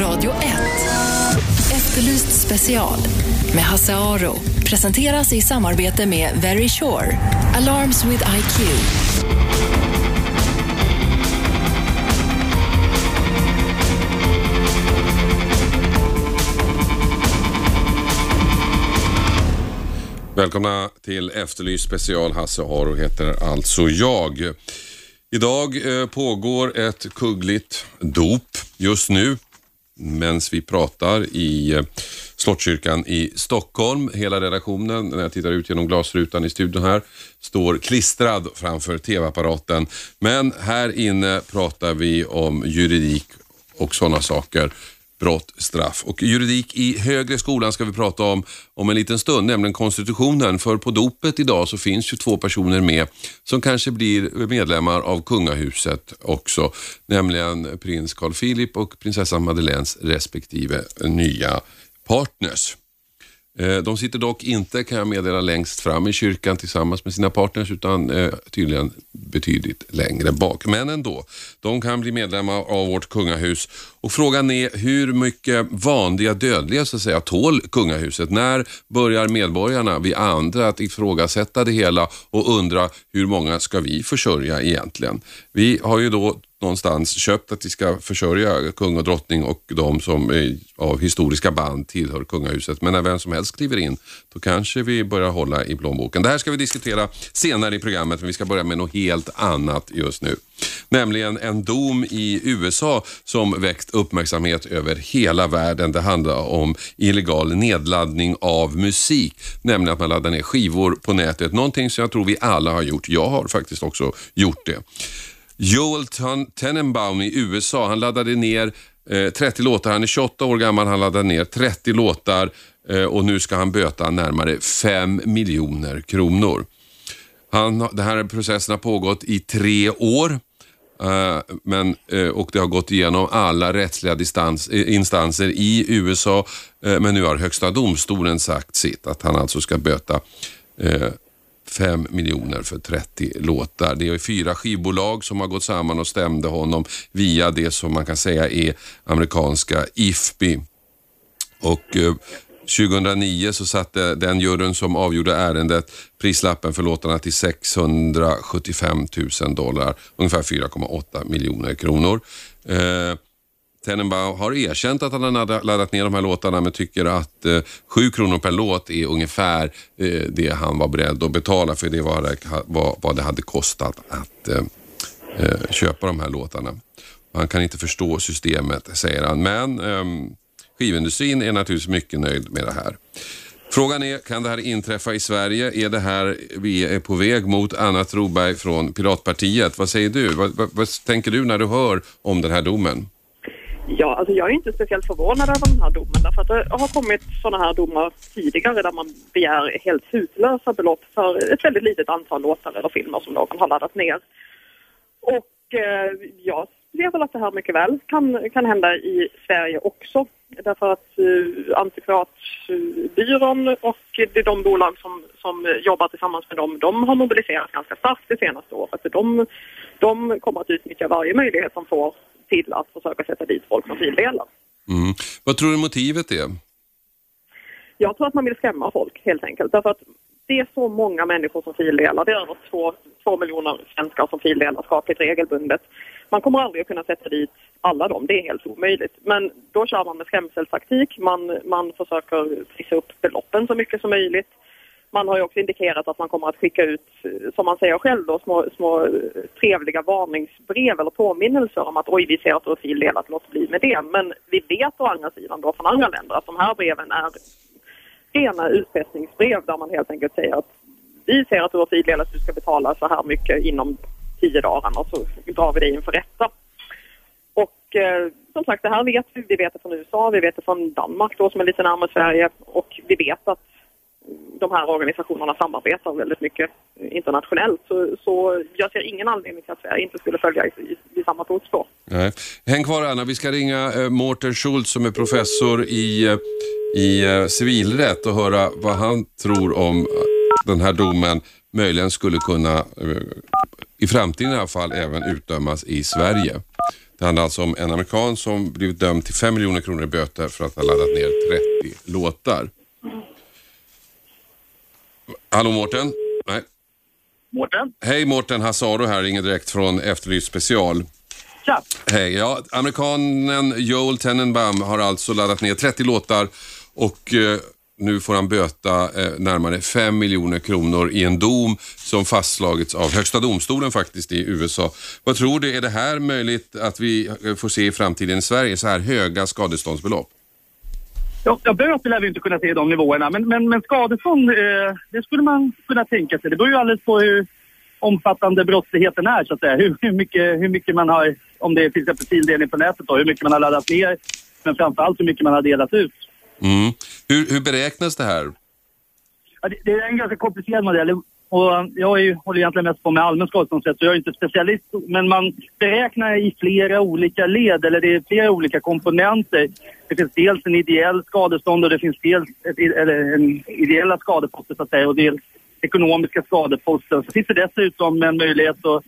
Radio 1. Efterlyst special med Hasse Aro. Presenteras i samarbete med Very Sure. Alarms with IQ. Välkomna till Efterlyst special. Hasse Aro heter alltså jag. Idag eh, pågår ett kuggligt dop just nu medan vi pratar i eh, Slottskyrkan i Stockholm. Hela redaktionen, när jag tittar ut genom glasrutan i studion här, står klistrad framför TV-apparaten. Men här inne pratar vi om juridik och sådana saker brott, straff och juridik i högre skolan ska vi prata om om en liten stund, nämligen konstitutionen. För på dopet idag så finns ju två personer med som kanske blir medlemmar av kungahuset också, nämligen prins Carl Philip och prinsessan Madeleines respektive nya partners. Eh, de sitter dock inte, kan jag meddela, längst fram i kyrkan tillsammans med sina partners utan eh, tydligen betydligt längre bak. Men ändå, de kan bli medlemmar av vårt kungahus och frågan är hur mycket vanliga dödliga så att säga tål kungahuset? När börjar medborgarna, vi andra, att ifrågasätta det hela och undra hur många ska vi försörja egentligen? Vi har ju då någonstans köpt att vi ska försörja kung och drottning och de som är av historiska band tillhör kungahuset. Men när vem som helst kliver in, då kanske vi börjar hålla i plånboken. Det här ska vi diskutera senare i programmet, men vi ska börja med något helt annat just nu. Nämligen en dom i USA som väckt uppmärksamhet över hela världen. Det handlar om illegal nedladdning av musik, nämligen att man laddar ner skivor på nätet. Någonting som jag tror vi alla har gjort. Jag har faktiskt också gjort det. Joel Tenenbaum i USA, han laddade ner eh, 30 låtar. Han är 28 år gammal, han laddade ner 30 låtar eh, och nu ska han böta närmare 5 miljoner kronor. Han, den här processen har pågått i tre år. Eh, men, och det har gått igenom alla rättsliga distans, instanser i USA. men nu har högsta domstolen sagt sitt, att han alltså ska böta 5 miljoner för 30 låtar. Det är fyra skivbolag som har gått samman och stämde honom via det som man kan säga är amerikanska IFPI. Och eh, 2009 så satte den juryn som avgjorde ärendet prislappen för låtarna till 675 000 dollar, ungefär 4,8 miljoner kronor. Eh, Tenenbaum har erkänt att han har laddat- ner de här låtarna men tycker att eh, 7 kronor per låt är ungefär eh, det han var beredd att betala för det var vad, vad det hade kostat att eh, eh köpa de här låtarna. Han kan inte förstå systemet, säger han. Men eh, skivindustrin är naturligtvis mycket nöjd med det här. Frågan är, kan det här inträffa i Sverige? Är det här vi är på väg mot Anna Troberg från Piratpartiet? Vad säger du? Vad, vad, vad tänker du när du hör om den här domen? Ja, alltså jag är inte speciellt förvånad över den här domen därför att det har kommit sådana här domar tidigare där man begär helt hutlösa belopp för ett väldigt litet antal låtar eller filmer som någon har laddat ner. Och eh, jag ser väl att det här mycket väl kan, kan hända i Sverige också. Därför att eh, antikvariatbyrån och det är de bolag som, som jobbar tillsammans med dem, de har mobiliserat ganska starkt det senaste året. De, de kommer att utnyttja varje möjlighet de får till att försöka sätta dit folk som fildelar. Mm. Vad tror du motivet är? Jag tror att man vill skrämma folk helt enkelt. Därför att det är så många människor som fildelar. Det är över två, två miljoner svenskar som fildelar skapligt regelbundet. Man kommer aldrig att kunna sätta dit alla dem, det är helt omöjligt. Men då kör man med skrämseltaktik, man, man försöker trissa upp beloppen så mycket som möjligt. Man har ju också indikerat att man kommer att skicka ut, eh, som man säger själv då, små, små eh, trevliga varningsbrev eller påminnelser om att oj, vi ser att du delat, låt bli med det. Men vi vet å andra sidan då från andra länder att de här breven är rena utpressningsbrev där man helt enkelt säger att vi ser att du har att du ska betala så här mycket inom tio dagar och så drar vi dig inför rätta. Och eh, som sagt, det här vet vi. Vi vet det från USA, vi vet det från Danmark då som är lite närmare Sverige och vi vet att de här organisationerna samarbetar väldigt mycket internationellt. Så, så jag ser ingen anledning till att Sverige inte skulle följa i, i, i samma fotspår. Nej. Häng kvar Anna, vi ska ringa eh, Mårten Schultz som är professor i, eh, i eh, civilrätt och höra vad han tror om eh, den här domen möjligen skulle kunna eh, i framtiden i alla fall även utdömas i Sverige. Det handlar alltså om en amerikan som blivit dömd till 5 miljoner kronor i böter för att ha laddat ner 30 låtar. Hallå Mårten? Nej. Mårten? Hej Mårten, Hasse Aro här, ringer direkt från Efterlyst special. Tja! Hej, ja, amerikanen Joel Tenenbaum har alltså laddat ner 30 låtar och eh, nu får han böta eh, närmare 5 miljoner kronor i en dom som fastslagits av Högsta domstolen faktiskt i USA. Vad tror du, är det här möjligt att vi eh, får se i framtiden i Sverige, så här höga skadeståndsbelopp? Ja, ja, böter lär vi inte kunna se i de nivåerna, men, men, men skadestånd, eh, det skulle man kunna tänka sig. Det beror ju alldeles på hur omfattande brottsligheten är, så att säga. Hur, hur, mycket, hur mycket man har, om det är till exempel fildelning på nätet, då, hur mycket man har laddat ner, men framförallt hur mycket man har delat ut. Mm. Hur, hur beräknas det här? Ja, det, det är en ganska komplicerad modell. Och um, jag är ju, håller egentligen mest på med allmän skadeståndsrätt, så jag är inte specialist. Men man beräknar i flera olika led, eller det är flera olika komponenter. Det finns dels en ideell skadestånd och det finns dels ett, eller en ideella skadeposter så att säga, och dels ekonomiska skadeposter. Så finns det dessutom en möjlighet att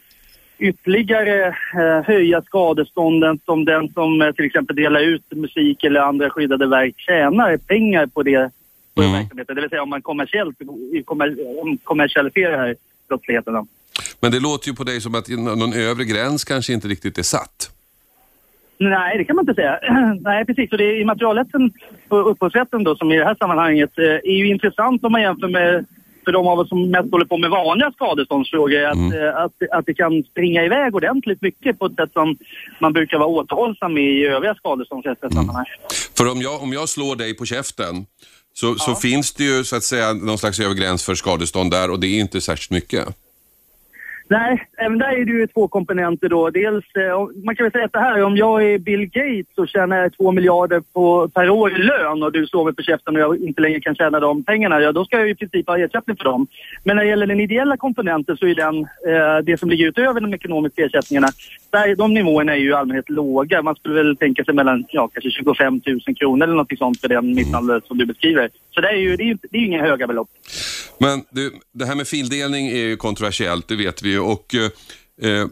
ytterligare eh, höja skadestånden som den som eh, till exempel delar ut musik eller andra skyddade verk tjänar pengar på det på Mm. verksamheten. Det vill säga om man kommersiellt, kommer, om kommersialiserar brottsligheten. Då. Men det låter ju på dig som att någon övre gräns kanske inte riktigt är satt. Nej, det kan man inte säga. Nej, precis. Och det är immaterialrätten och upphovsrätten då som i det här sammanhanget eh, är ju intressant om man jämför med för de av oss som mest håller på med vanliga skadeståndsfrågor att, Mm. eh, att, att det kan springa iväg ordentligt mycket på ett sätt som man brukar vara återhållsam med i övriga skadeståndsrättsliga sammanhang. För om jag, om jag slår dig på käften så, så finns det ju så att säga någon slags övre gräns för skadestånd där och det är inte särskilt mycket. Nej, även där är det ju två komponenter då. Dels, eh, man kan väl säga att det här, om jag är Bill Gates och tjänar två miljarder på, per år i lön och du slår mig på käften och jag inte längre kan tjäna de pengarna, ja då ska jag ju i princip ha ersättning för dem. Men när det gäller den ideella komponenten så är den, eh, det som ligger utöver de ekonomiska ersättningarna, där, de nivåerna är ju i allmänhet låga. Man skulle väl tänka sig mellan, ja kanske 25 000 kronor eller något sånt för den misshandel som du beskriver. Så det är ju, det är ju, det är ju inga höga belopp. Men du, det här med fildelning är ju kontroversiellt, det vet vi ju. Och, eh,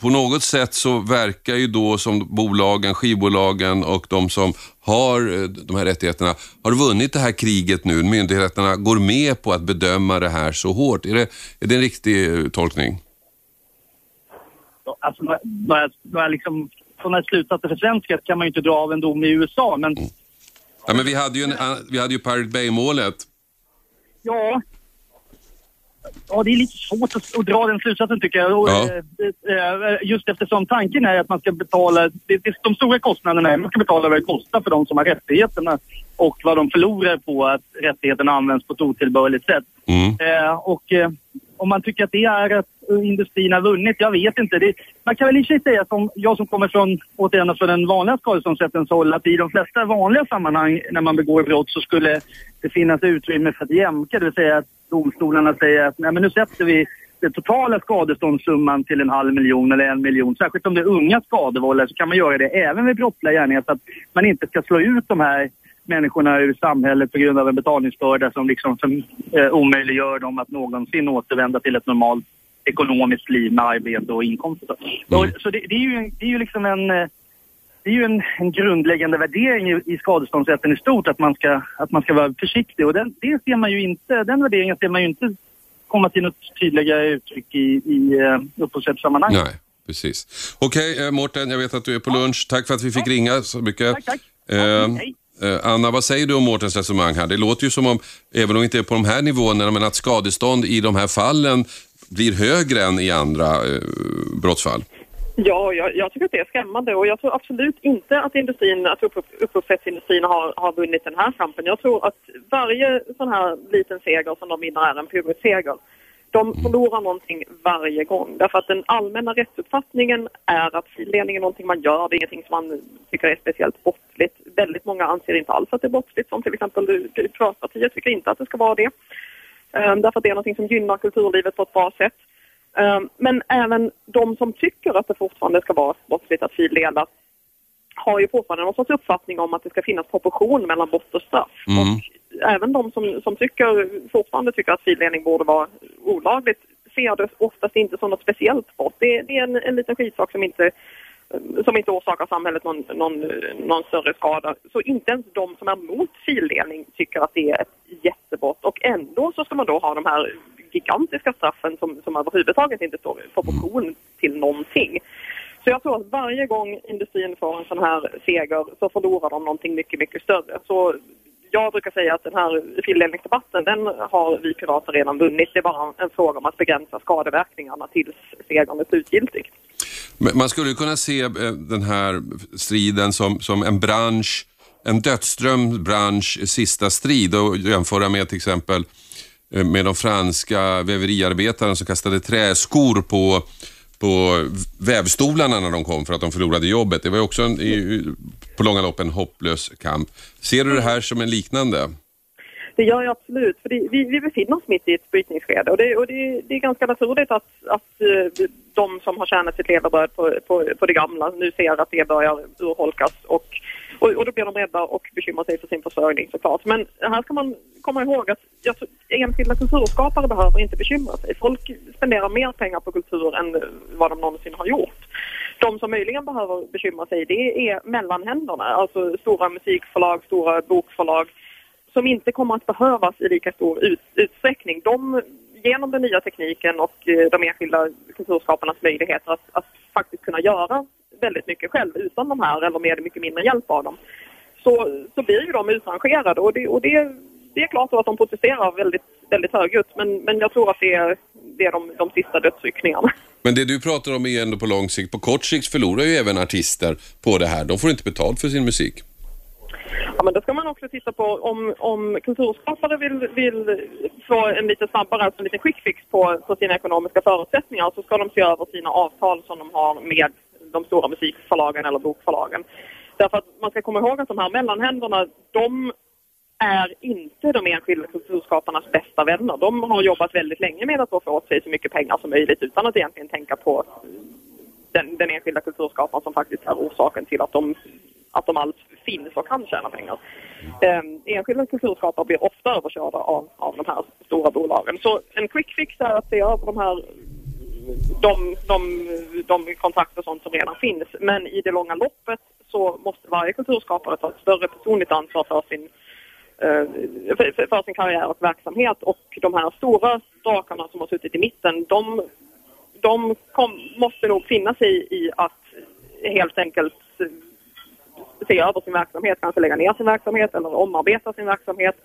på något sätt så verkar ju då som bolagen, skivbolagen och de som har eh, de här rättigheterna har vunnit det här kriget nu. Myndigheterna går med på att bedöma det här så hårt. Är det, är det en riktig eh, tolkning? Alltså, några, några, några liksom, sådana slutsatser för svenskt kan man ju inte dra av en dom i USA, men Ja, men vi hade ju, en, vi hade ju Pirate Bay-målet. Ja. Ja, det är lite svårt att, att dra den slutsatsen tycker jag. Och, Ja. eh, eh, Just eftersom tanken är att man ska betala, det, det, de stora kostnaderna är man ska betala vad det kostar för de som har rättigheterna och vad de förlorar på att rättigheterna används på ett otillbörligt sätt. Mm. Eh, och eh, om man tycker att det är att eh, industrin har vunnit, jag vet inte. Det, man kan väl i och för sig säga, som jag som kommer från, återigen från den vanliga skadeståndsrättens håll, att i de flesta vanliga sammanhang när man begår brott så skulle det finnas utrymme för att jämka. Det vill säga att domstolarna säger att nej, men nu sätter vi den totala skadeståndssumman till en halv miljon eller en miljon. Särskilt om det är unga skadevållare så kan man göra det även vid brottsliga gärningar så att man inte ska slå ut de här människorna ur samhället på grund av en betalningsbörda som liksom som, eh, omöjliggör dem att någonsin återvända till ett normalt ekonomiskt liv med arbete och inkomster. Och, så det, det, är ju, en- det är ju liksom en, eh, det är ju en, en grundläggande värdering i, i skadeståndsrätten i stort att man ska, att man ska vara försiktig och den, det ser man ju inte, den värderingen ser man ju inte komma till något tydligare uttryck i, i uh, upphovsrättssammanhang. Nej, precis. Okej, eh, Mårten, jag vet att du är på lunch. Tack för att vi fick ringa så mycket. Tack, tack. Eh, Ja, hej. Eh, Anna, vad säger du om Mårtens resonemang här? Det låter ju som om, även om det inte är på de här nivåerna, men att skadestånd i de här fallen blir högre än i andra eh, brottsfall. Ja, jag, jag tycker att det är skrämmande och jag tror absolut inte att industrin, att upp, upphovsrättsindustrin har, har vunnit den här kampen. Jag tror att varje sån här liten seger som de vinner är en pyrrusseger. De förlorar någonting varje gång därför att den allmänna rättsuppfattningen är att fildelning är någonting man gör, det är ingenting som man tycker är speciellt brottsligt. Väldigt många anser inte alls att det är brottsligt som till exempel Piratpartiet tycker inte att det ska vara det. Ehm, därför att det är någonting som gynnar kulturlivet på ett bra sätt. Ehm, Men även de som tycker att det fortfarande ska vara brottsligt att fildela har ju fortfarande någon sorts uppfattning om att det ska finnas proportion mellan brott och straff. Och även de som, som tycker, fortfarande tycker att fildelning borde vara olagligt ser det oftast inte som något speciellt brott. Det, det är en, en liten skitsak som inte som inte orsakar samhället någon, någon, någon större skada. Så inte ens de som är mot fildelning tycker att det är ett jättebrott. Och ändå så ska man då ha de här gigantiska straffen som, som överhuvudtaget inte står i proportion till någonting. Så jag tror att varje gång industrin får en sån här seger så förlorar de någonting mycket, mycket större. Så jag brukar säga att den här tilldelningsdebatten den har vi pirater redan vunnit. Det är bara en fråga om att begränsa skadeverkningarna tills segern är slutgiltig. Man skulle kunna se eh, den här striden som, som en bransch, en dödsdröm bransch sista strid och jämföra med till exempel eh, med de franska väveriarbetarna som kastade träskor på på vävstolarna när de kom för att de förlorade jobbet. Det var också en, i, på långa lopp en hopplös kamp. Ser du det här som en liknande? Det gör jag absolut. För det, vi, vi befinner oss mitt i ett brytningsskede och, det, och det, det är ganska naturligt att, att eh, de som har tjänat sitt levebröd på, på, på det gamla nu ser att det börjar urholkas och, och, och då blir de rädda och bekymrar sig för sin försörjning såklart. Men här ska man komma ihåg att jag, enskilda kulturskapare behöver inte bekymra sig. Folk spenderar mer pengar på kultur än vad de någonsin har gjort. De som möjligen behöver bekymra sig det är mellanhänderna, alltså stora musikförlag, stora bokförlag som inte kommer att behövas i lika stor ut, utsträckning. De, genom den nya tekniken och eh, de enskilda kulturskaparnas möjligheter att, att faktiskt kunna göra väldigt mycket själv utan de här eller med mycket mindre hjälp av dem så, så blir ju de utrangerade och, det, och det, det är klart att de protesterar väldigt, väldigt högljutt men, men jag tror att det är, det är de, de sista dödsryckningarna. Men det du pratar om är ändå på lång sikt. På kort sikt förlorar ju även artister på det här. De får inte betalt för sin musik. Ja, men då ska man också titta på om, om kulturskapare vill, vill få en lite snabbare, alltså en liten quick fix på, på sina ekonomiska förutsättningar så ska de se över sina avtal som de har med de stora musikförlagen eller bokförlagen. Därför att man ska komma ihåg att de här mellanhänderna, de är inte de enskilda kulturskaparnas bästa vänner. De har jobbat väldigt länge med att få åt sig så mycket pengar som möjligt utan att egentligen tänka på den, den enskilda kulturskaparen som faktiskt är orsaken till att de, att de alls finns och kan tjäna pengar. Eh, enskilda kulturskapare blir ofta överkörda av, av de här stora bolagen. Så en quick fix är att se över de här de, de, de kontakter och sånt som redan finns. Men i det långa loppet så måste varje kulturskapare ta ett större personligt ansvar för sin, eh, för, för sin karriär och verksamhet. Och de här stora drakarna som har suttit i mitten, de, de kom, måste nog finna sig i att helt enkelt se över sin verksamhet, kanske lägga ner sin verksamhet eller omarbeta sin verksamhet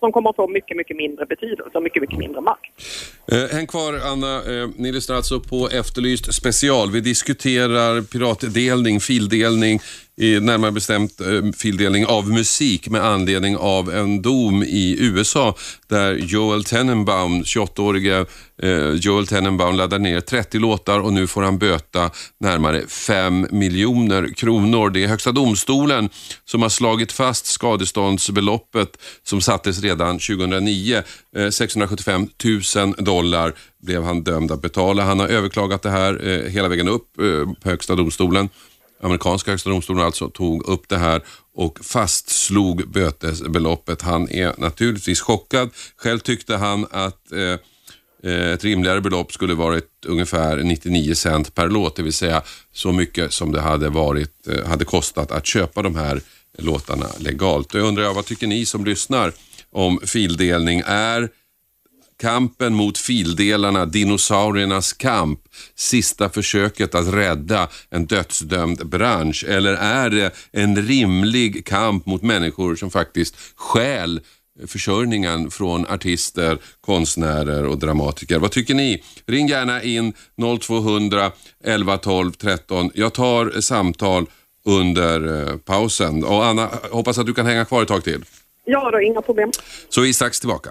som kommer att få mycket, mycket mindre betydelse och mycket, mycket mindre makt. Eh, häng kvar Anna, eh, ni lyssnar alltså på Efterlyst special. Vi diskuterar piratdelning, fildelning närmare bestämt eh, fildelning av musik med anledning av en dom i USA där Joel Tenenbaum, 28-årige eh, Joel Tenenbaum laddar ner 30 låtar och nu får han böta närmare 5 miljoner kronor. Det är Högsta domstolen som har slagit fast skadeståndsbeloppet som sattes redan 2009. 675 000 dollar blev han dömd att betala. Han har överklagat det här eh, hela vägen upp på Högsta domstolen amerikanska högsta domstolen alltså tog upp det här och fastslog bötesbeloppet. Han är naturligtvis chockad. Själv tyckte han att eh, eh ett rimligare belopp skulle varit ungefär 99 cent per låt, det vill säga så mycket som det hade, varit, eh, hade kostat att köpa de här låtarna legalt. Då undrar jag, vad tycker ni som lyssnar om fildelning? Är Kampen mot fildelarna, dinosauriernas kamp, sista försöket att rädda en dödsdömd bransch? Eller är det en rimlig kamp mot människor som faktiskt stjäl försörjningen från artister, konstnärer och dramatiker. Vad tycker ni? Ring gärna in 0200 11 12 13. Jag tar samtal under eh, pausen. Och Anna, hoppas att du kan hänga kvar ett tag till. Ja, då, inga problem. Så är vi strax tillbaka.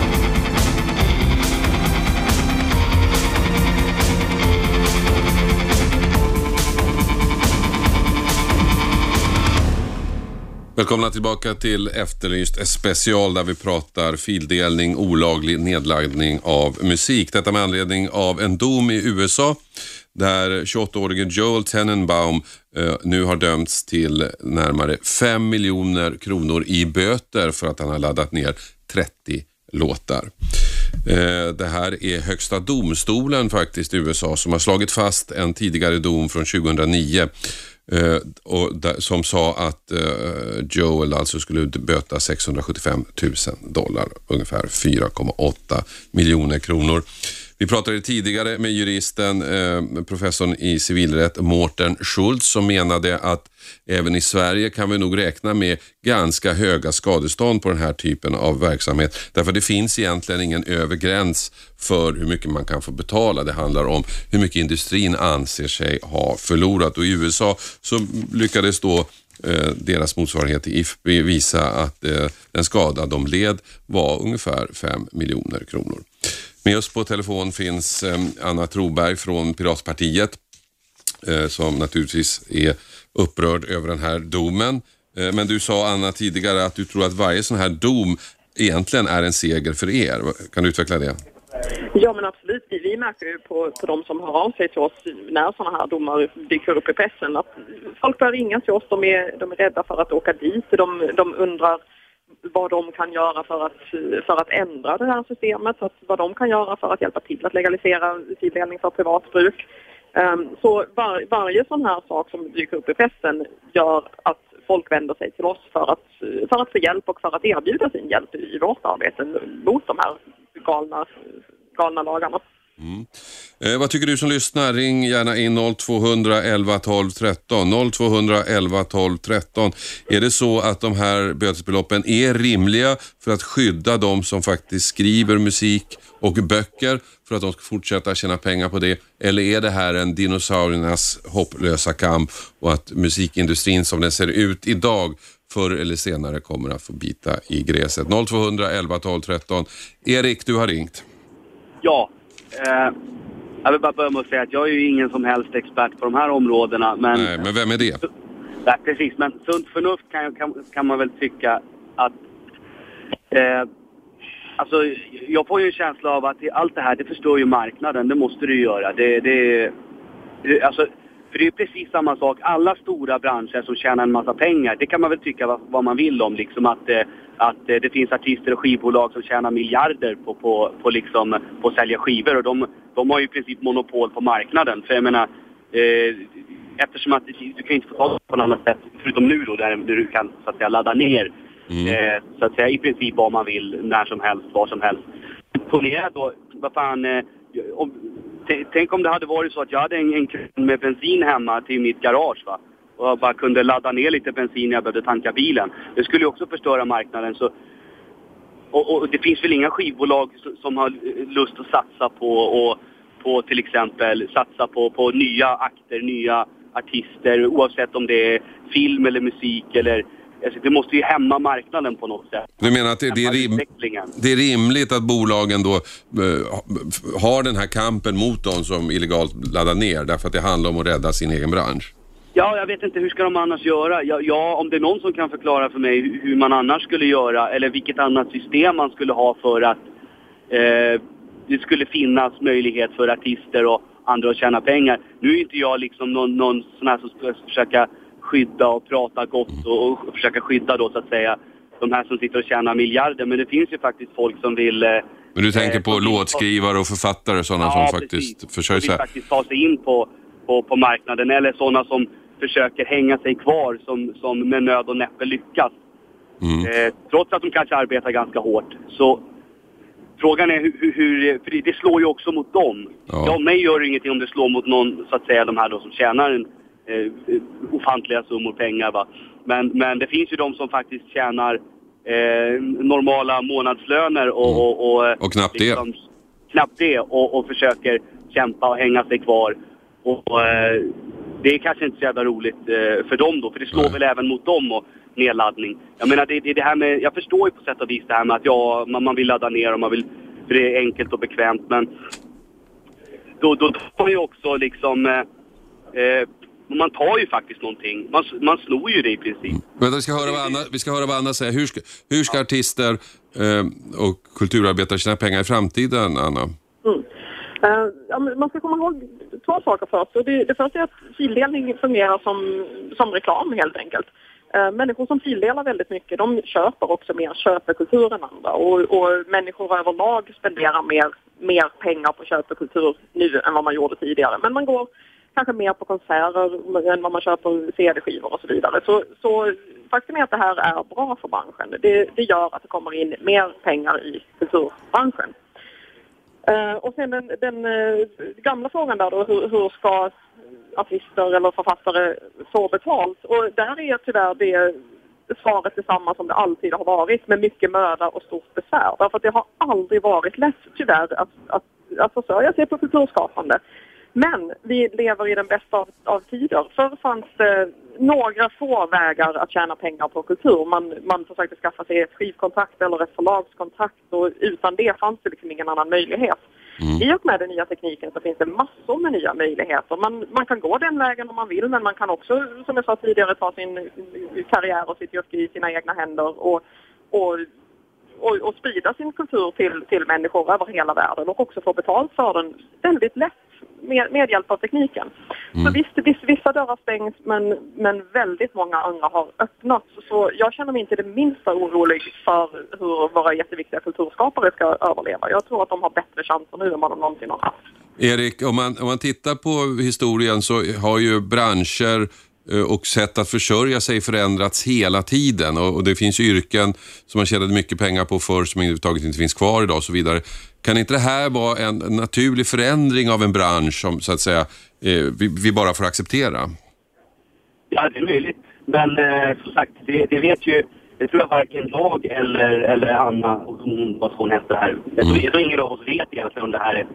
Välkomna tillbaka till Efterlyst special där vi pratar fildelning, olaglig nedladdning av musik. Detta med anledning av en dom i USA där 28-årige Joel Tenenbaum eh, nu har dömts till närmare 5 miljoner kronor i böter för att han har laddat ner 30 låtar. Eh, det här är högsta domstolen faktiskt i USA som har slagit fast en tidigare dom från 2009 Eh, och där, som sa att eh, Joel alltså skulle böta 675 000 dollar, ungefär 4,8 miljoner kronor. Vi pratade tidigare med juristen, eh, professorn i civilrätt Mårten Schultz som menade att även i Sverige kan vi nog räkna med ganska höga skadestånd på den här typen av verksamhet. Därför det finns egentligen ingen övre gräns för hur mycket man kan få betala. Det handlar om hur mycket industrin anser sig ha förlorat och i USA så lyckades då eh, deras motsvarighet i IFPI visa att eh, den skada de led var ungefär 5 miljoner kronor. Med oss på telefon finns ehm, Anna Troberg från Piratpartiet eh, som naturligtvis är upprörd över den här domen. Eh, men du sa Anna tidigare att du tror att varje sån här dom egentligen är en seger för er. Kan du utveckla det? Ja men absolut, vi, vi märker ju på, på de som hör av sig till oss när sådana här domar dyker upp i pressen att folk börjar ringa till oss, de är, de är rädda för att åka dit, de, de undrar vad de kan göra för att, för att ändra det här systemet, att, vad de kan göra för att hjälpa till att legalisera fildelning för privat bruk. Um, så var, varje sån här sak som dyker upp i pressen gör att folk vänder sig till oss för att, för att få hjälp och för att erbjuda sin hjälp i vårt arbete mot de här galna, galna lagarna. Mm. Eh, vad tycker du som lyssnar? Ring gärna in 0200 12 13. 0200 12 13. Är det så att de här bötesbeloppen är rimliga för att skydda de som faktiskt skriver musik och böcker för att de ska fortsätta tjäna pengar på det? Eller är det här en dinosauriernas hopplösa kamp och att musikindustrin som den ser ut idag förr eller senare kommer att få bita i gräset? 0200 12 13. Erik, du har ringt. Ja, Eh, jag vill bara börja med att säga att jag är ju ingen som helst expert på de här områdena. Men, Nej, men vem är det? Nej, precis, men sunt förnuft kan, kan, kan man väl tycka att... Eh, alltså, jag får ju en känsla av att allt det här, det förstör ju marknaden. Det måste ju göra. Det, det, det, alltså, för det är precis samma sak. Alla stora branscher som tjänar en massa pengar, det kan man väl tycka vad, vad man vill om. Liksom att, eh, att eh, det finns artister och skivbolag som tjänar miljarder på, på, på, liksom, på att sälja skivor. Och de, de har ju i princip monopol på marknaden. För jag menar, eh, eftersom att du kan inte få tag på något annat sätt, förutom nu då, där du kan så att säga ladda ner mm. eh, så att säga i princip vad man vill, när som helst, var som helst. Ponera då, vad fan, eh, om, tänk om det hade varit så att jag hade en, en med bensin hemma till mitt garage va. Och jag bara kunde ladda ner lite bensin när jag behövde tanka bilen. Det skulle ju också förstöra marknaden så... Och, och, det finns väl inga skivbolag som har lust att satsa på och på till exempel satsa på, på nya akter, nya artister oavsett om det är film eller musik eller Alltså, det måste ju hämma marknaden på något sätt. Du menar att det, det, är, rim, det är rimligt att bolagen då uh, har den här kampen mot de som illegalt laddar ner därför att det handlar om att rädda sin egen bransch? Ja, jag vet inte, hur ska de annars göra? Ja, ja, om det är någon som kan förklara för mig hur man annars skulle göra eller vilket annat system man skulle ha för att eh, det skulle finnas möjlighet för artister och andra att tjäna pengar. Nu är inte jag liksom någon, någon sån här som ska försöka skydda och prata gott och, och försöka skydda då så att säga de här som sitter och tjänar miljarder. Men det finns ju faktiskt folk som vill... Eh, Men du tänker på eh, låtskrivare och författare, sådana ja, som faktiskt försöker... Ja, faktiskt ta sig in på, på, på marknaden. Eller sådana som försöker hänga sig kvar som, som med nöd och näppe lyckas. Mm. Eh, trots att de kanske arbetar ganska hårt. Så frågan är hur, hur för det, det slår ju också mot dem. Ja. ja, mig gör det ingenting om det slår mot någon, så att säga, de här då som tjänar en eh, ofantliga summor pengar. Va? Men, men det finns ju de som faktiskt tjänar eh, normala månadslöner och... Mm. Och, och, och, knappt liksom, det. Knappt det och, och försöker kämpa och hänga sig kvar. Och, eh, det är kanske inte så jävla roligt eh, för dem då, för det slår Nej. väl även mot dem och nedladdning. Jag menar, det, det, det här med, jag förstår ju på sätt och vis det här med att ja, man, man vill ladda ner och man vill, för det är enkelt och bekvämt, men då, då, då har ju också liksom, eh, eh man tar ju faktiskt någonting. Man, man snor ju det i princip. Vänta, vi, ska höra vad Anna, vi ska höra vad Anna säger. Hur ska, hur ska artister eh, och kulturarbetare tjäna pengar i framtiden, Anna? Eh, ja, man ska komma ihåg två saker först. Och det, det första är att fildelning fungerar som, som reklam helt enkelt. Eh, människor som fildelar väldigt mycket de köper också mer köpekultur än andra och, och människor överlag spenderar mer, mer pengar på köpekultur nu än vad man gjorde tidigare. Men man går kanske mer på konserter än vad man köper CD-skivor och så vidare. Så, så faktum är att det här är bra för branschen. Det, det gör att det kommer in mer pengar i kulturbranschen. Uh, och sen den, den uh, gamla frågan där då, hur, hur, ska artister eller författare få betalt? Och där är tyvärr det svaret detsamma som det alltid har varit med mycket möda och stort besvär. Därför att det har aldrig varit lätt tyvärr att, att, att försörja sig på kulturskapande. Men vi lever i den bästa av, av tider. Förr fanns det några få vägar att tjäna pengar på kultur. Man, man försökte skaffa sig ett skivkontrakt eller ett förlagskontrakt och utan det fanns det liksom ingen annan möjlighet. Mm. I och med den nya tekniken så finns det massor med nya möjligheter. Man, man kan gå den vägen om man vill men man kan också, som jag sa tidigare, ta sin karriär och sitt yrke i sina egna händer och, och och, och sprida sin kultur till, till människor över hela världen och också få betalt för den väldigt lätt med, med hjälp av tekniken. Mm. Så visst, visst, vissa dörrar stängs men, men väldigt många andra har öppnats. Så jag känner mig inte det minsta orolig för hur våra jätteviktiga kulturskapare ska överleva. Jag tror att de har bättre chanser nu än vad de någonsin har haft. Erik, om man, om man tittar på historien så har ju branscher och sätt att försörja sig förändrats hela tiden och, det finns yrken som man tjänade mycket pengar på förr som överhuvudtaget inte finns kvar idag och så vidare. Kan inte det här vara en naturlig förändring av en bransch som så att säga eh, vi, bara får acceptera? Ja, det är möjligt. Men eh, som sagt, det, det, vet ju, det tror jag varken jag eller, eller Anna, och hon, vad hon heter här, jag tror, tror ingen av oss vet egentligen om det här är,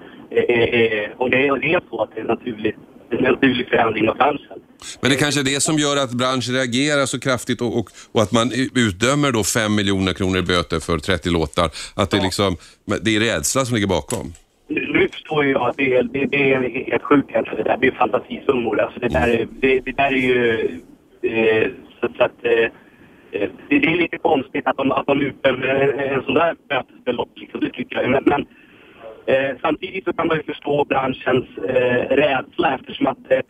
är, är, om det är, det är så att det är naturligt en naturlig förändring av branschen. Men det kanske är det som gör att branschen reagerar så kraftigt och, och, och att man utdömer då 5 miljoner kronor i böter för 30 låtar. Att det, ja. liksom, det är rädsla som ligger bakom. Nu förstår jag att det är, det, det är helt sjukt Det där blir fantasisummor. Alltså det, där, det, det där är ju... Eh, så, så att, eh, det, det, är lite konstigt att de, att de utdömer en sån där bötesbelopp. Liksom, det tycker jag. Men Eh, samtidigt så kan man ju förstå branschens eh, rädsla eftersom att eh,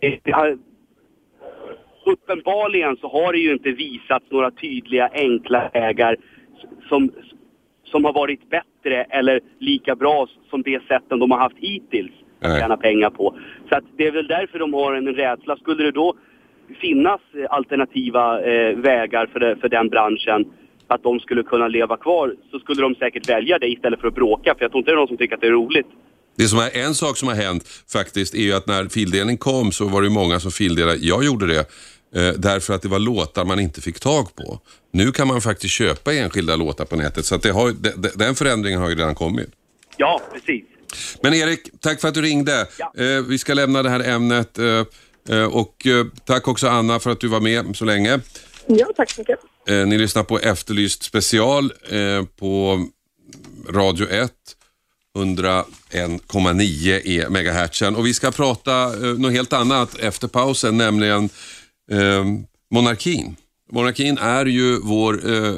det, det har, uppenbarligen så har det ju inte visats några tydliga enkla vägar som, som har varit bättre eller lika bra som det sätten de har haft hittills att tjäna pengar på. Så att det är väl därför de har en rädsla. Skulle det då finnas alternativa eh, vägar för, det, för den branschen att de skulle kunna leva kvar så skulle de säkert välja det istället för att bråka. För jag tror inte det är någon som tycker att det är roligt. Det som är, en sak som har hänt faktiskt är ju att när fildelning kom så var det många som fildelade. Jag gjorde det eh, därför att det var låtar man inte fick tag på. Nu kan man faktiskt köpa enskilda låtar på nätet så att det har, de, den förändringen har ju redan kommit. Ja, precis. Men Erik, tack för att du ringde. Ja. Eh, vi ska lämna det här ämnet eh, eh och eh, tack också Anna för att du var med så länge. Ja, tack så mycket. Eh, ni lyssnar på Efterlyst special eh, på Radio 1. 101,9 är megahertzen och vi ska prata eh, något helt annat efter pausen, nämligen eh, monarkin. Monarkin är ju vår, eh, eh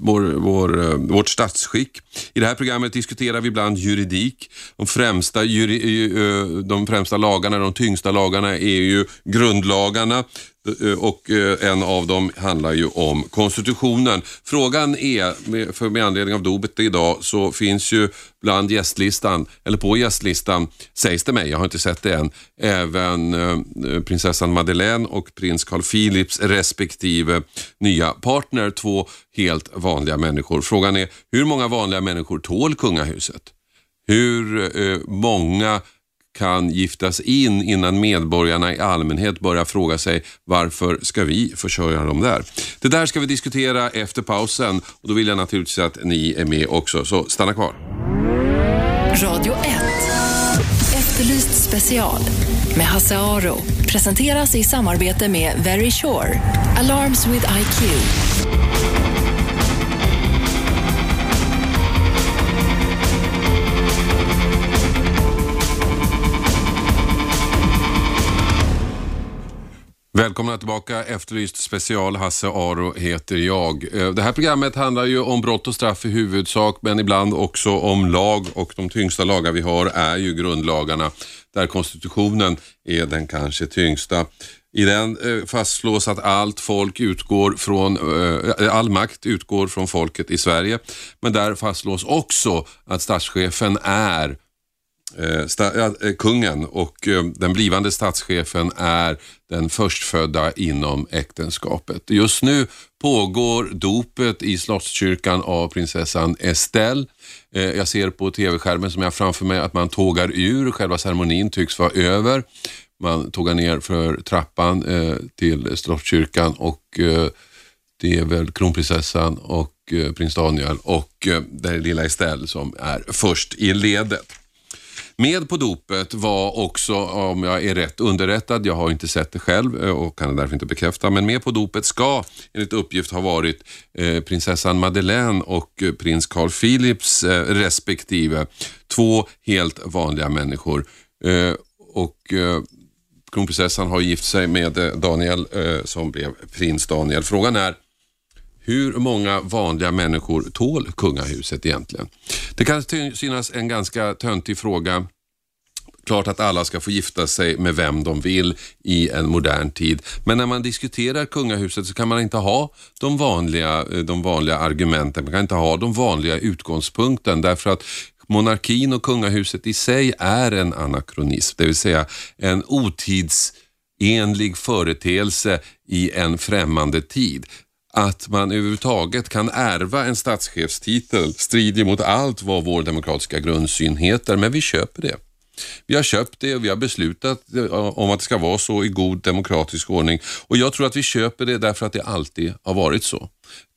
vår, vår, eh, vårt statsskick. I det här programmet diskuterar vi ibland juridik. De främsta, juri, eh, de främsta lagarna, de tyngsta lagarna är ju grundlagarna. Eh, och eh, en av dem handlar ju om konstitutionen. Frågan är, för med anledning av dopet idag, så finns ju bland gästlistan, eller på gästlistan, sägs det mig, jag har inte sett det än, även eh, prinsessan Madeleine och prins Carl Philips respektive nya partner, två helt vanliga människor. Frågan är, hur många vanliga människor tål kungahuset? Hur många kan giftas in innan medborgarna i allmänhet börjar fråga sig varför ska vi försörja dem där? Det där ska vi diskutera efter pausen och då vill jag naturligtvis att ni är med också, så stanna kvar. Radio 1. Efterlyst special med Hasse Aro presenteras i samarbete med Very Sure. Alarms with IQ. Välkomna tillbaka. Efterlyst special. Hasse Aro heter jag. Eh, det här programmet handlar ju om brott och straff i huvudsak, men ibland också om lag och de tyngsta lagar vi har är ju grundlagarna, där konstitutionen är den kanske tyngsta. I den eh, fastslås att allt folk utgår från, eh, all makt utgår från folket i Sverige. Men där fastslås också att statschefen är Eh, eh, kungen och eh, den blivande statschefen är den förstfödda inom äktenskapet. Just nu pågår dopet i Slottskyrkan av prinsessan Estelle. Eh, jag ser på tv-skärmen som jag har framför mig att man tågar ur, själva ceremonin tycks vara över. Man tågar ner för trappan eh, till Slottskyrkan och eh, det är väl kronprinsessan och eh, prins Daniel och eh, den lilla Estelle som är först i ledet. Med på dopet var också, om jag är rätt underrättad, jag har inte sett det själv eh, och kan därför inte bekräfta, men med på dopet ska enligt uppgift ha varit eh, prinsessan Madeleine och eh, prins Carl Philips eh, respektive. Två helt vanliga människor. Eh, och eh, kronprinsessan har gift sig med eh, Daniel som blev prins Daniel. Frågan är hur många vanliga människor tål kungahuset egentligen? Det kan synas en ganska töntig fråga. Klart att alla ska få gifta sig med vem de vill i en modern tid. Men när man diskuterar kungahuset så kan man inte ha de vanliga, eh, de vanliga argumenten. Man kan inte ha de vanliga utgångspunkten därför att monarkin och kungahuset i sig är en anakronism, det vill säga en otidsenlig företeelse i en främmande tid att man överhuvudtaget kan ärva en statschefstitel strider mot allt vad vår demokratiska grundsyn heter, men vi köper det. Vi har köpt det och vi har beslutat eh, om att det ska vara så i god demokratisk ordning och jag tror att vi köper det därför att det alltid har varit så.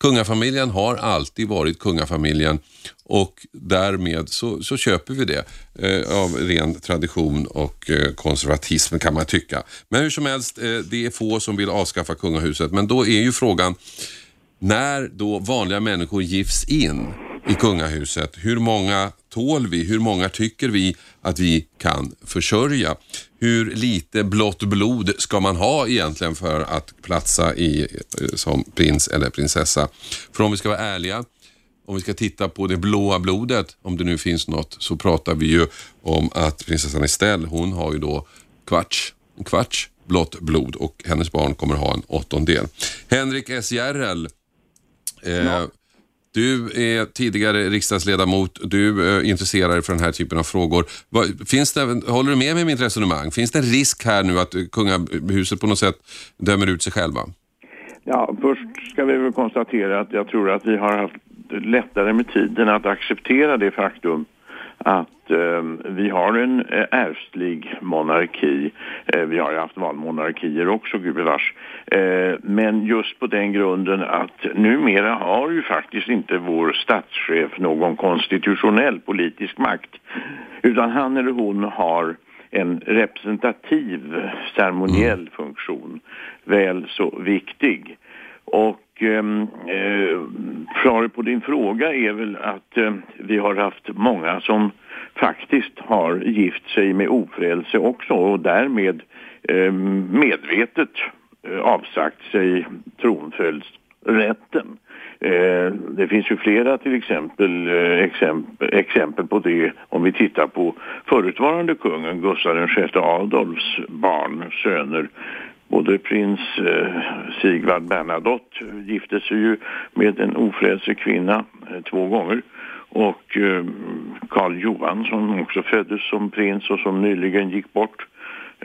Kungafamiljen har alltid varit kungafamiljen och därmed så, så köper vi det eh, av ren tradition och eh, konservatism kan man tycka. Men hur som helst, eh, det är få som vill avskaffa kungahuset men då är ju frågan när då vanliga människor gifts in i kungahuset, hur många tål vi? Hur många tycker vi att vi kan försörja? Hur lite blått blod ska man ha egentligen för att platsa i, eh, som prins eller prinsessa? För om vi ska vara ärliga, om vi ska titta på det blåa blodet, om det nu finns något, så pratar vi ju om att prinsessan Estelle, hon har ju då kvarts, en kvarts blått blod och hennes barn kommer ha en åttondel. Henrik S Järrel, eh, ja. Du är tidigare riksdagsledamot, du eh, är intresserad för den här typen av frågor. Finns det, håller du med mig i mitt resonemang? Finns det en risk här nu att kungahuset på något sätt dömer ut sig själva? Ja, först ska vi väl konstatera att jag tror att vi har haft lättare med tiden att acceptera det faktum att eh, vi har en eh, ärftlig monarki. Eh, vi har ju haft valmonarkier också, gubevars. Eh, men just på den grunden att numera har ju faktiskt inte vår statschef någon konstitutionell politisk makt. Utan han eller hon har en representativ ceremoniell mm. funktion, väl så viktig. Och Ehm, eh, svaret på din fråga är väl att eh, vi har haft många som faktiskt har gift sig med ofrälse också och därmed eh, medvetet eh, avsagt sig tronföljdsrätten. Eh, det finns ju flera till exempel, eh, exempel, exempel på det om vi tittar på förutvarande kungen Gustav VI Adolfs barn, söner Både prins eh, Sigvard Bernadotte gifte sig ju med en ofrälse kvinna eh, två gånger. Och eh, Karl Johan som också föddes som prins och som nyligen gick bort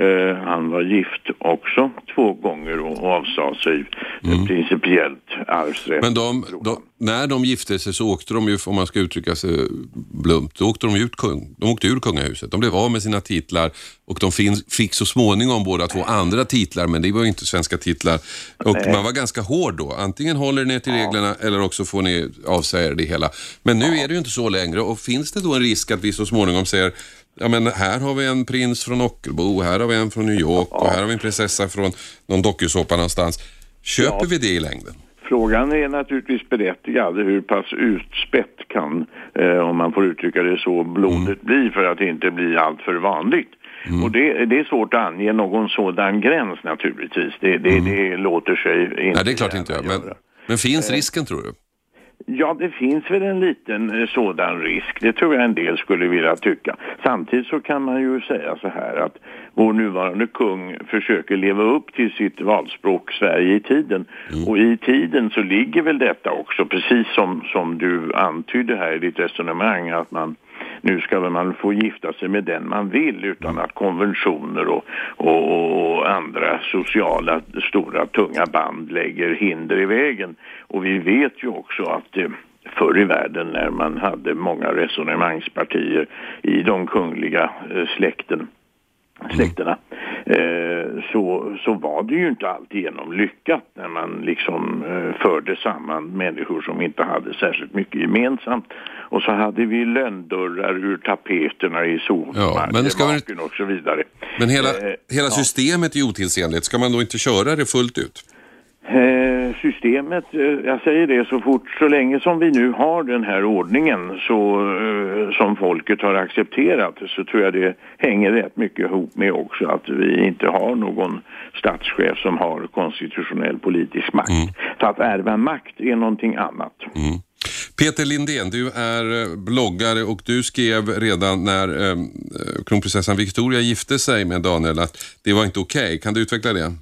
Eh, han var gift också två gånger och avsade sig mm. principiellt arvsrätt. Men de, de, när de gifte sig så åkte de ju, om man ska uttrycka sig blumpt, då åkte de, ut, de åkte ur kungahuset. De blev av med sina titlar och de fin, fick så småningom båda två andra titlar, men det var ju inte svenska titlar. Och Nej. man var ganska hård då. Antingen håller ni till reglerna ja. eller också får ni avsäga det hela. Men nu ja. är det ju inte så längre och finns det då en risk att vi så småningom säger ja men här har vi en prins från Ockelbo, här har vi en från New York och här har vi en prinsessa från någon dokusåpa någonstans. Köper ja. vi det i längden? Frågan är naturligtvis berättigad hur pass utspätt kan, eh, om man får uttrycka det så, blodet mm. bli för att inte blir allt för vanligt. Mm. Och det, det är svårt att ange någon sådan gräns naturligtvis. Det, det, det låter sig inte Mm. Nej, det är klart inte jag. Men, men finns Eh. risken tror du? Ja, det finns väl en liten eh, sådan risk. Det tror jag en del skulle vilja tycka. Samtidigt så kan man ju säga så här att vår nuvarande kung försöker leva upp till sitt valspråk Sverige i tiden. Och i tiden så ligger väl detta också, precis som, som du antydde här i ditt resonemang, att man nu ska man få gifta sig med den man vill utan att konventioner och, och, och andra sociala stora tunga band lägger hinder i vägen. Och vi vet ju också att eh, förr i världen när man hade många resonemangspartier i de kungliga eh, släkten släkterna eh, så, så var det ju inte alltigenom lyckat när man liksom eh, förde samman människor som inte hade särskilt mycket gemensamt. Och så hade vi lönndörrar ur tapeterna i Ja, solmarken och så vidare. Men hela, Eh, hela ja. systemet är otidsenligt. Ska man då inte köra det fullt ut? Eh, systemet, eh, jag säger det så fort, så länge som vi nu har den här ordningen så, eh, som folket har accepterat så tror jag det hänger rätt mycket ihop med också att vi inte har någon statschef som har konstitutionell politisk makt. Så att ärva makt är någonting annat. Peter Lindén, du är bloggare och du skrev redan när eh, kronprinsessan Victoria gifte sig med Daniel att det var inte okej. Kan du utveckla det?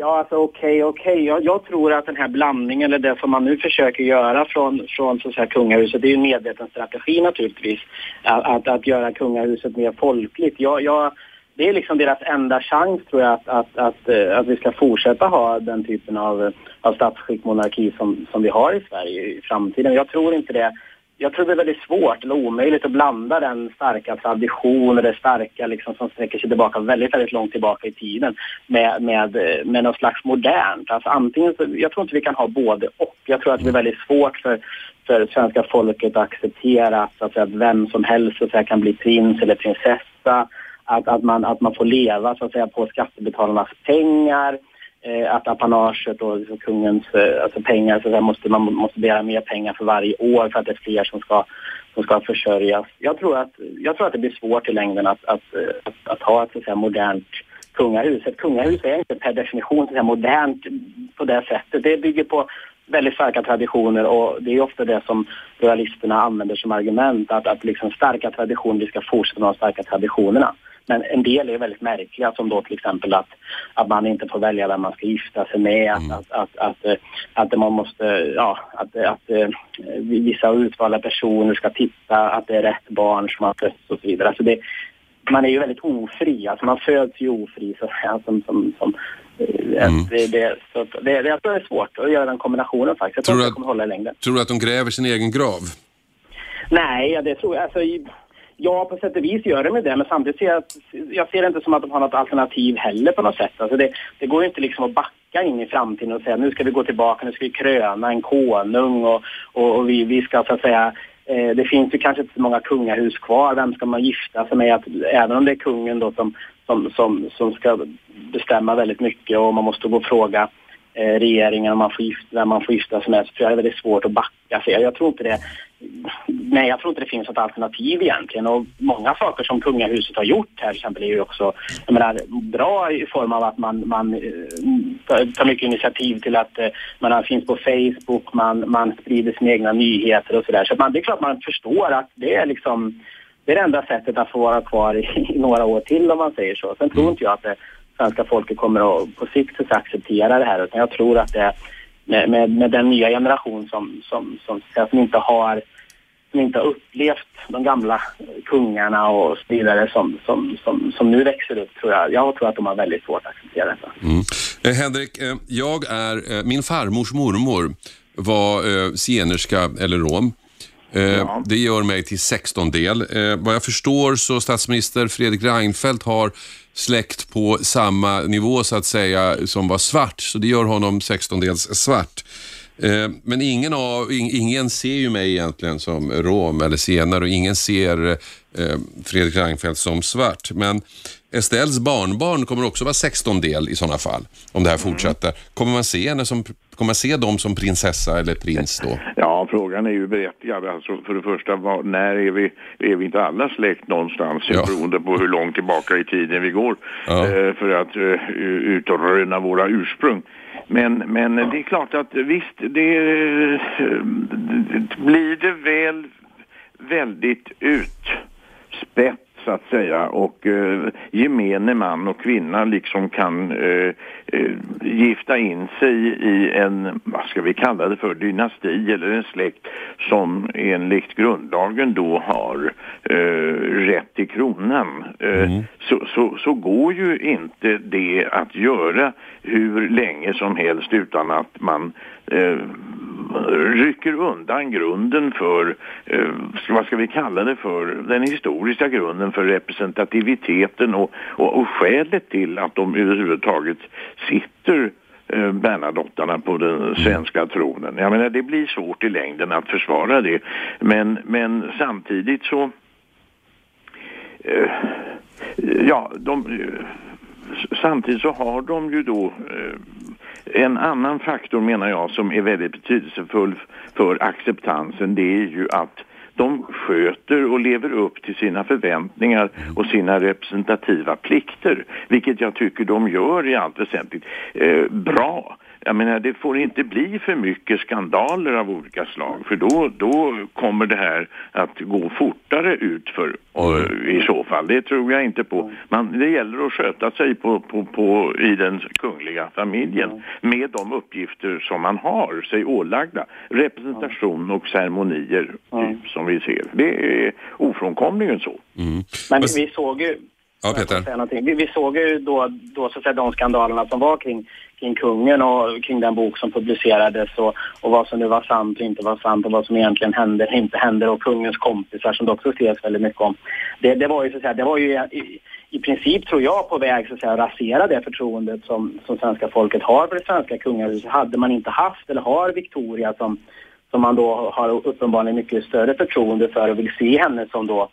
Ja, alltså okej, okej. Jag, jag tror att den här blandningen, eller det som man nu försöker göra från, från så att säga, kungahuset, det är ju en medveten strategi naturligtvis, att, att, att göra kungahuset mer folkligt. Jag, jag, det är liksom deras enda chans tror jag att, att, att, eh, att vi ska fortsätta ha den typen av, av statsskick, monarki som, som vi har i Sverige i framtiden. Jag tror inte det jag tror det är väldigt svårt eller omöjligt att blanda den starka traditionen, det starka liksom, som sträcker sig tillbaka väldigt, väldigt långt tillbaka i tiden med, med, med något slags modernt. Alltså antingen så, jag tror inte vi kan ha både och. Jag tror att det är väldigt svårt för, för svenska folket att acceptera att, så att, säga, att vem som helst så att säga, kan bli prins eller prinsessa. Att, att, man, att man får leva så att säga, på skattebetalarnas pengar eh, att apanaget och liksom kungens eh, alltså pengar, så där måste, man måste begära mer pengar för varje år för att det är fler som ska, som ska försörjas. Jag tror, att, jag tror att det blir svårt i längden att, att, eh, att, att ha ett så att säga, modernt kungahus. Ett kungahus är inte per definition så att säga, modernt på det sättet. Det bygger på väldigt starka traditioner och det är ofta det som royalisterna använder som argument att, att liksom starka traditioner, vi ska fortsätta med de starka traditionerna. Men en del är väldigt märkliga som då till exempel att, att man inte får välja vem man ska gifta sig med, att, att, att, att, eh, att man måste, ja, att, att, eh, vissa utvalda personer ska titta att det är rätt barn som har fötts och så vidare. Alltså det, man är ju väldigt ofri, alltså man föds ju ofri så säga, som, som, som eh, Mm. det, det, så det, det, jag tror det är svårt att göra den kombinationen faktiskt. Jag tror, Tror att att- det kommer hålla i längden. Tror du att de gräver sin egen grav? Nej, ja, det tror jag. Alltså, ja, på sätt och vis gör de det, men samtidigt ser jag, jag ser det inte som att de har något alternativ heller på något sätt. Alltså det, det går ju inte liksom att backa in i framtiden och säga nu ska vi gå tillbaka, nu ska vi kröna en konung och, och, och vi, vi ska så att säga eh, det finns ju kanske inte så många kungahus kvar. Vem ska man gifta sig med? Att, även om det är kungen då som, som, som, som ska bestämma väldigt mycket och man måste gå och fråga regeringen om man får gifta, vem man får gifta sig med så tror jag det är väldigt svårt att backa. Så jag, jag tror inte det Nej, jag tror inte det finns något alternativ egentligen. Och många saker som kungahuset har gjort här till exempel är ju också jag menar, bra i form av att man, man eh, tar- mycket initiativ till att eh, man finns på Facebook, man, man sprider sina egna nyheter och sådär. Så att man, det är klart man förstår att det är liksom det är det enda sättet att få vara kvar i, i några år till om man säger så. Sen tror inte jag att det svenska folket kommer att på sikt att acceptera det här utan jag tror att det med, med, med den nya generation som, som, som, som inte har som inte har upplevt de gamla kungarna och så vidare som, som, som, som nu växer upp tror jag. Jag tror att de har väldigt svårt att acceptera detta. Mm. Eh, Henrik, eh, jag är, eh, min farmors mormor var eh, zigenerska eller rom. Eh, Det gör mig till 16 del. Eh, vad jag förstår så statsminister Fredrik Reinfeldt har släkt på samma nivå så att säga som var svart, så det gör honom 16 dels svart. Eh, Men ingen, av, ing- ingen ser ju mig egentligen som rom eller senare och ingen ser eh, Fredrik Reinfeldt som svart. Men Estelles barnbarn kommer också vara 16 del i sådana fall, om det här fortsätter. Kommer man se henne som, kommer man se dem som prinsessa eller prins då? Ja, frågan är ju berättigad. Alltså, för det första, var, när är vi, är vi inte alla släkt någonstans? Ja. Beroende på hur långt tillbaka i tiden vi går Ja. eh, för att eh, utröna våra ursprung. Men, men det är klart att visst, det, eh, blir det väl väldigt utspätt så att säga och eh, gemene man och kvinna liksom kan eh, eh, gifta in sig i en, vad ska vi kalla det för, dynasti eller en släkt som enligt grundlagen då har eh, rätt till kronan. Eh, så, så, så går ju inte det att göra hur länge som helst utan att man eh, rycker undan grunden för, eh, vad ska vi kalla det för, den historiska grunden för representativiteten och, och, och skälet till att de överhuvudtaget sitter eh, Bernadottarna på den svenska tronen. Jag menar det blir svårt i längden att försvara det men, men samtidigt så eh, ja, de, eh, samtidigt så har de ju då eh, en annan faktor menar jag som är väldigt betydelsefull för acceptansen det är ju att de sköter och lever upp till sina förväntningar och sina representativa plikter, vilket jag tycker de gör i allt väsentligt eh, bra. Jag menar, det får inte bli för mycket skandaler av olika slag, för då, då kommer det här att gå fortare ut för i så fall. Det tror jag inte på. Man, det gäller att sköta sig på, på, på, i den kungliga familjen med de uppgifter som man har sig ålagda. Representation och ceremonier typ, som vi ser. Det är ofrånkomligen så. Men vi såg ju, Ja, Peter. säga någonting. vi, vi såg ju då, då så att säga, de skandalerna som var kring, kring kungen och kring den bok som publicerades och, och vad som nu var sant och inte var sant och vad som egentligen hände eller inte hände och kungens kompisar som det också skrevs väldigt mycket om. Det, det var ju så att säga, det var ju i, i princip tror jag på väg så att säga, att rasera det förtroendet som, som svenska folket har för det svenska kungahuset. Hade man inte haft eller har Victoria som, som man då har uppenbarligen mycket större förtroende för och vill se henne som då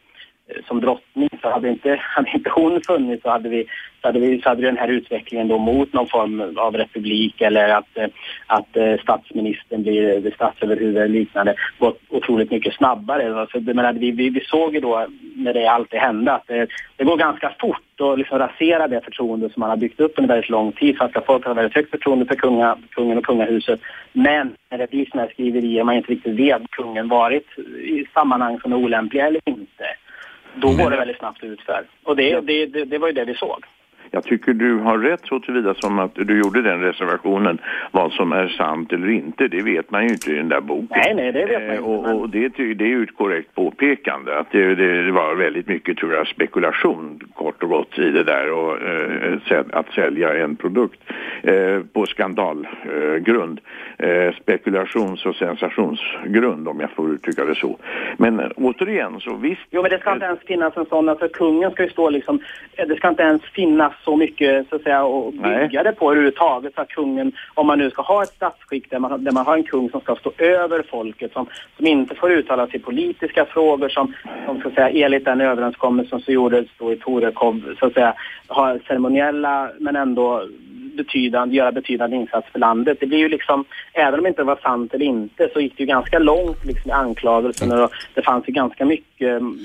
Eh, som drottning så hade inte, hade inte hon funnits så hade vi så hade, vi, så hade den här utvecklingen då mot någon form av republik eller att, eh, att eh, statsministern blir statsöverhuvud eller liknande gått otroligt mycket snabbare. För, men menar, vi, vi, vi såg ju då när det alltid hände att det, det går ganska fort att liksom rasera det förtroende som man har byggt upp under väldigt lång tid. Svenska folket har väldigt högt förtroende för kunga, kungen och kungahuset. Men när det blir sådana här skriverier man inte riktigt vet om kungen varit i sammanhang som är olämpliga eller inte då går det väldigt snabbt utför. Och det, det, det, det var ju det vi såg. Jag tycker du har rätt så tillvida som att du gjorde den reservationen. Vad som är sant eller inte, det vet man ju inte i den där boken. Nej, nej, det vet man Eh, inte. och, men- och det, ty- det är ju ett korrekt påpekande att det, det, det var väldigt mycket tror jag spekulation kort och gott i det där och eh, att sälja en produkt på skandalgrund. Eh, spekulations och sensationsgrund om jag får uttrycka det så. Men eh, återigen så visst. Jo, men det ska inte ens finnas en sån, alltså kungen ska ju stå liksom, eh, det ska inte ens finnas så mycket så att säga att Nej. bygga det på överhuvudtaget så att kungen, om man nu ska ha ett statsskick där man, där man har en kung som ska stå över folket, som, som inte får uttala sig i politiska frågor, som, som ska säga enligt den överenskommelsen som gjordes då i Torekov, så att säga, ha ceremoniella men ändå betydande, göra betydande insats för landet. Det blir ju liksom, även om det inte var sant eller inte, så gick det ju ganska långt liksom, i anklagelserna och det fanns ju ganska mycket mm,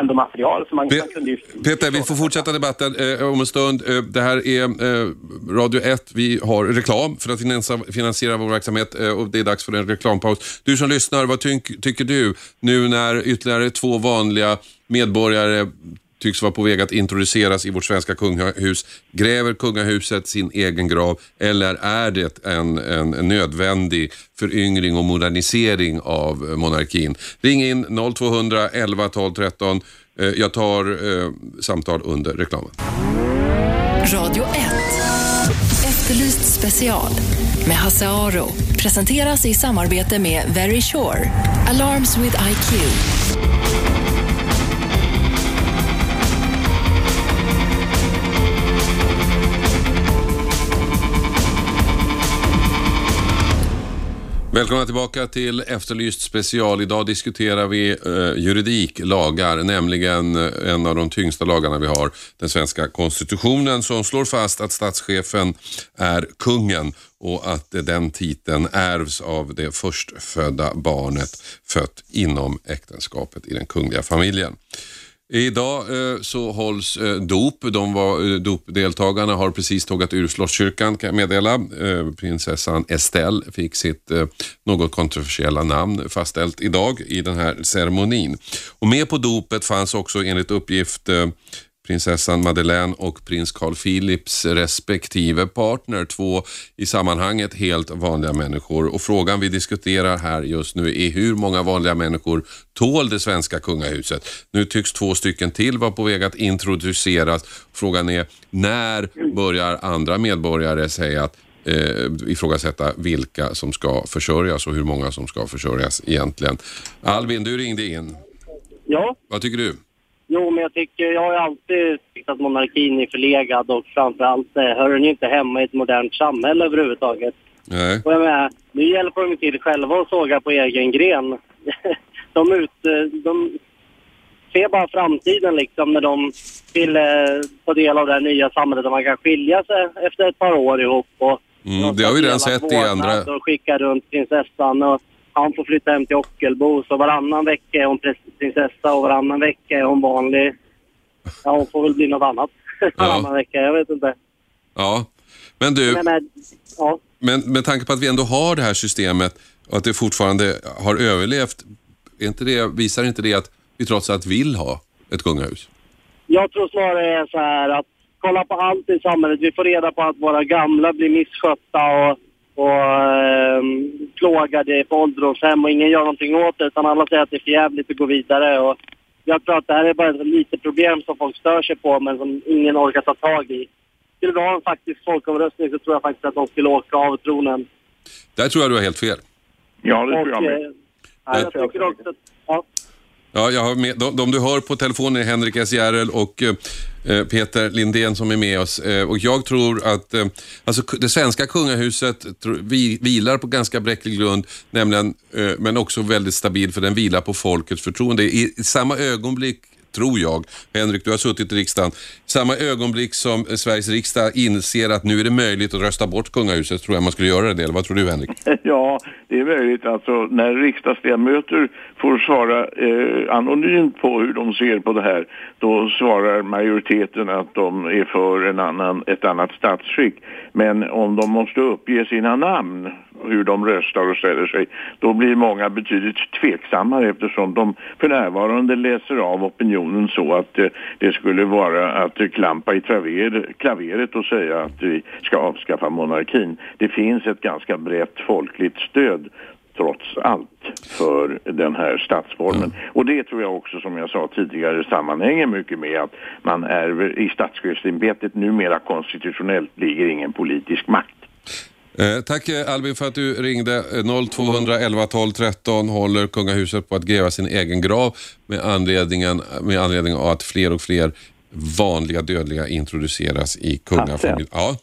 ändå material som man, Pe- man kunde ju... Peter, vi får fortsätta debatten eh, om en stund. Eh, det här är eh, Radio 1. Vi har reklam för att finansiera, finansiera vår verksamhet eh, och det är dags för en reklampaus. Du som lyssnar, vad tyck, tycker du nu när ytterligare två vanliga medborgare tycks vara på väg att introduceras i vårt svenska kungahus. Gräver kungahuset sin egen grav eller är det en, en, en nödvändig föryngring och modernisering av eh, monarkin? Ring in 0200 11 12 13. Jag tar eh, samtal under reklamen. Radio 1. Efterlyst special med Hasse Aro. Presenteras i samarbete med Very Sure. Alarms with IQ. Välkomna tillbaka till Efterlyst special. Idag diskuterar vi eh, juridik, lagar, nämligen eh, en av de tyngsta lagarna vi har, den svenska konstitutionen som slår fast att statschefen är kungen och att eh, den titeln ärvs av det förstfödda barnet fött inom äktenskapet i den kungliga familjen. Idag eh, så hålls eh, dop. De var, eh, dopdeltagarna har precis tågat ur Slottskyrkan kan jag meddela. Eh, prinsessan Estelle fick sitt eh, något kontroversiella namn fastställt idag i den här ceremonin. Och med på dopet fanns också enligt uppgift eh, prinsessan Madeleine och prins Carl Philips respektive partner. Två i sammanhanget helt vanliga människor. Och frågan vi diskuterar här just nu är hur många vanliga människor tål det svenska kungahuset? Nu tycks två stycken till vara på väg att introduceras. Frågan är när börjar andra medborgare säga att eh, ifrågasätta vilka som ska försörjas och hur många som ska försörjas egentligen. Albin, du ringde in. Ja, Vad tycker du? Jo, men jag tycker, jag har ju alltid tyckt att monarkin är förlegad och framförallt eh, hör den ju inte hemma i ett modernt samhälle överhuvudtaget. Nej. Och jag menar, nu hjälper de till själva att såga på egen gren. de, ut, eh, de ser bara framtiden liksom när de vill eh, få del av det här nya samhället där man kan skilja sig efter ett par år ihop. Och Mm, de det har vi redan sett i andra... Och skicka runt prinsessan och han får flytta hem till Ockelbo så varannan vecka är hon prinsessa och varannan vecka är hon vanlig. Ja, hon får väl bli något annat varannan vecka, jag vet inte. Ja, men du, Men, men, ja. men med tanke på att vi ändå har det här systemet och att det fortfarande har överlevt, inte det, visar inte det att vi trots allt vill ha ett kungahus? Jag tror snarare det är så här att kolla på allt i samhället. Vi får reda på att våra gamla blir misskötta och, och eh, plågade på ålderdomshem och ingen gör någonting åt det utan alla säger att det är för jävligt att gå vidare. Och jag tror att det här är bara ett litet problem som folk stör sig på men som ingen orkar ta tag i. Skulle vi ha en faktisk folkomröstning så tror jag faktiskt att de skulle åka av tronen. Där tror jag du har helt fel. Ja, det Och, tror jag med. eh, ja, jag tycker också att, ja. Ja, jag har med, de, de du hör på telefonen är Henrik S Järrel och eh, eh, Peter Lindén som är med oss. Eh, och jag tror att eh, alltså, det svenska kungahuset tro, vi, vilar på ganska bräcklig grund, nämligen, eh, men också väldigt stabil för den vilar på folkets förtroende. I, i samma ögonblick tror jag, Henrik du har suttit i riksdagen, samma ögonblick som Sveriges riksdag inser att nu är det möjligt att rösta bort kungahuset, tror jag man skulle göra det. Eller vad tror du Henrik? Ja, det är möjligt. Alltså, när riksdagsledamöter får svara eh, anonymt på hur de ser på det här, då svarar majoriteten att de är för en annan, ett annat statsskick. Men om de måste uppge sina namn, hur de röstar och ställer sig, då blir många betydligt tveksammare eftersom de för närvarande läser av opinionen så att eh, det skulle vara att eh, klampa i traver, klaveret och säga att vi ska avskaffa monarkin. Det finns ett ganska brett folk folkligt stöd trots allt för den här statsformen. Och det tror jag också som jag sa tidigare sammanhänger mycket med att man är i statschefsämbetet numera konstitutionellt ligger ingen politisk makt. Eh, tack eh, Albin för att du ringde. Eh, 0211 12 13 håller kungahuset på att gräva sin egen grav med, anledningen, med anledning av att fler och fler vanliga dödliga introduceras i kungafamiljen. Ja,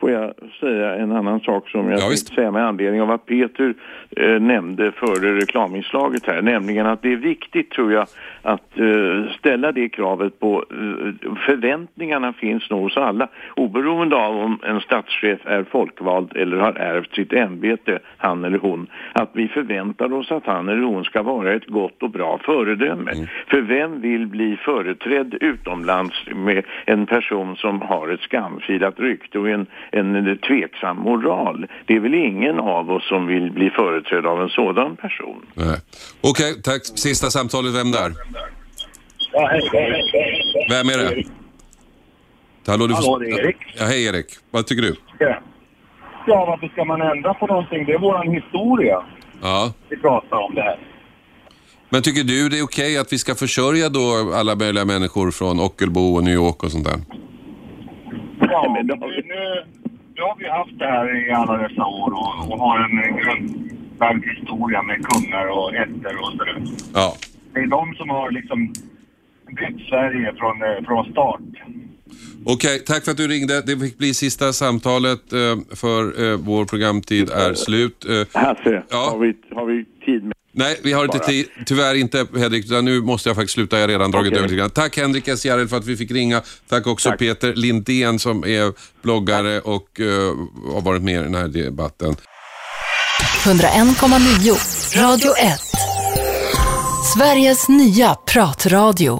Får jag säga en annan sak som jag Ja, visst. säga med anledning av vad Peter eh, nämnde före reklaminslaget här, nämligen att det är viktigt tror jag att eh, ställa det kravet på eh, förväntningarna finns nog hos alla oberoende av om en statschef är folkvald eller har ärvt sitt ämbete, han eller hon, att vi förväntar oss att han eller hon ska vara ett gott och bra föredöme. För vem vill bli företrädd utomlands med en person som har ett skamfilat rykte och en, en tveksam moral? Det är väl ingen av oss som vill bli företrädd av en sådan person. Okej, tack. Sista samtalet, vem där? Vem är det? Hallå, du får... Hallå, det är Erik. Ja, hej Erik. Vad tycker du? Ja, varför ska man ändra på någonting? Det är våran historia Ja. vi pratar om det här. Men tycker du det är okej att vi ska försörja då alla möjliga människor från Ockelbo och New York och sånt där? Ja, men nu, nu, har vi haft det här i alla dessa år och, och har en grundlagd historia med kungar och ätter och sådär. Ja. Det är de som har liksom byggt Sverige från, eh, från start. Okej, tack för att du ringde. Det fick bli sista samtalet eh, för eh, vår programtid är slut. Hasse, Ja. har, vi, har vi tid med... Nej, vi har inte tid. Tyvärr inte Henrik, utan nu måste jag faktiskt sluta. Jag har redan dragit Okej. över lite grann. Tack Henrik S. Järrel för att vi fick ringa. Tack också Tack. Peter Lindén som är bloggare och eh, har varit med i den här debatten. 101,9 Radio 1. Sveriges nya pratradio.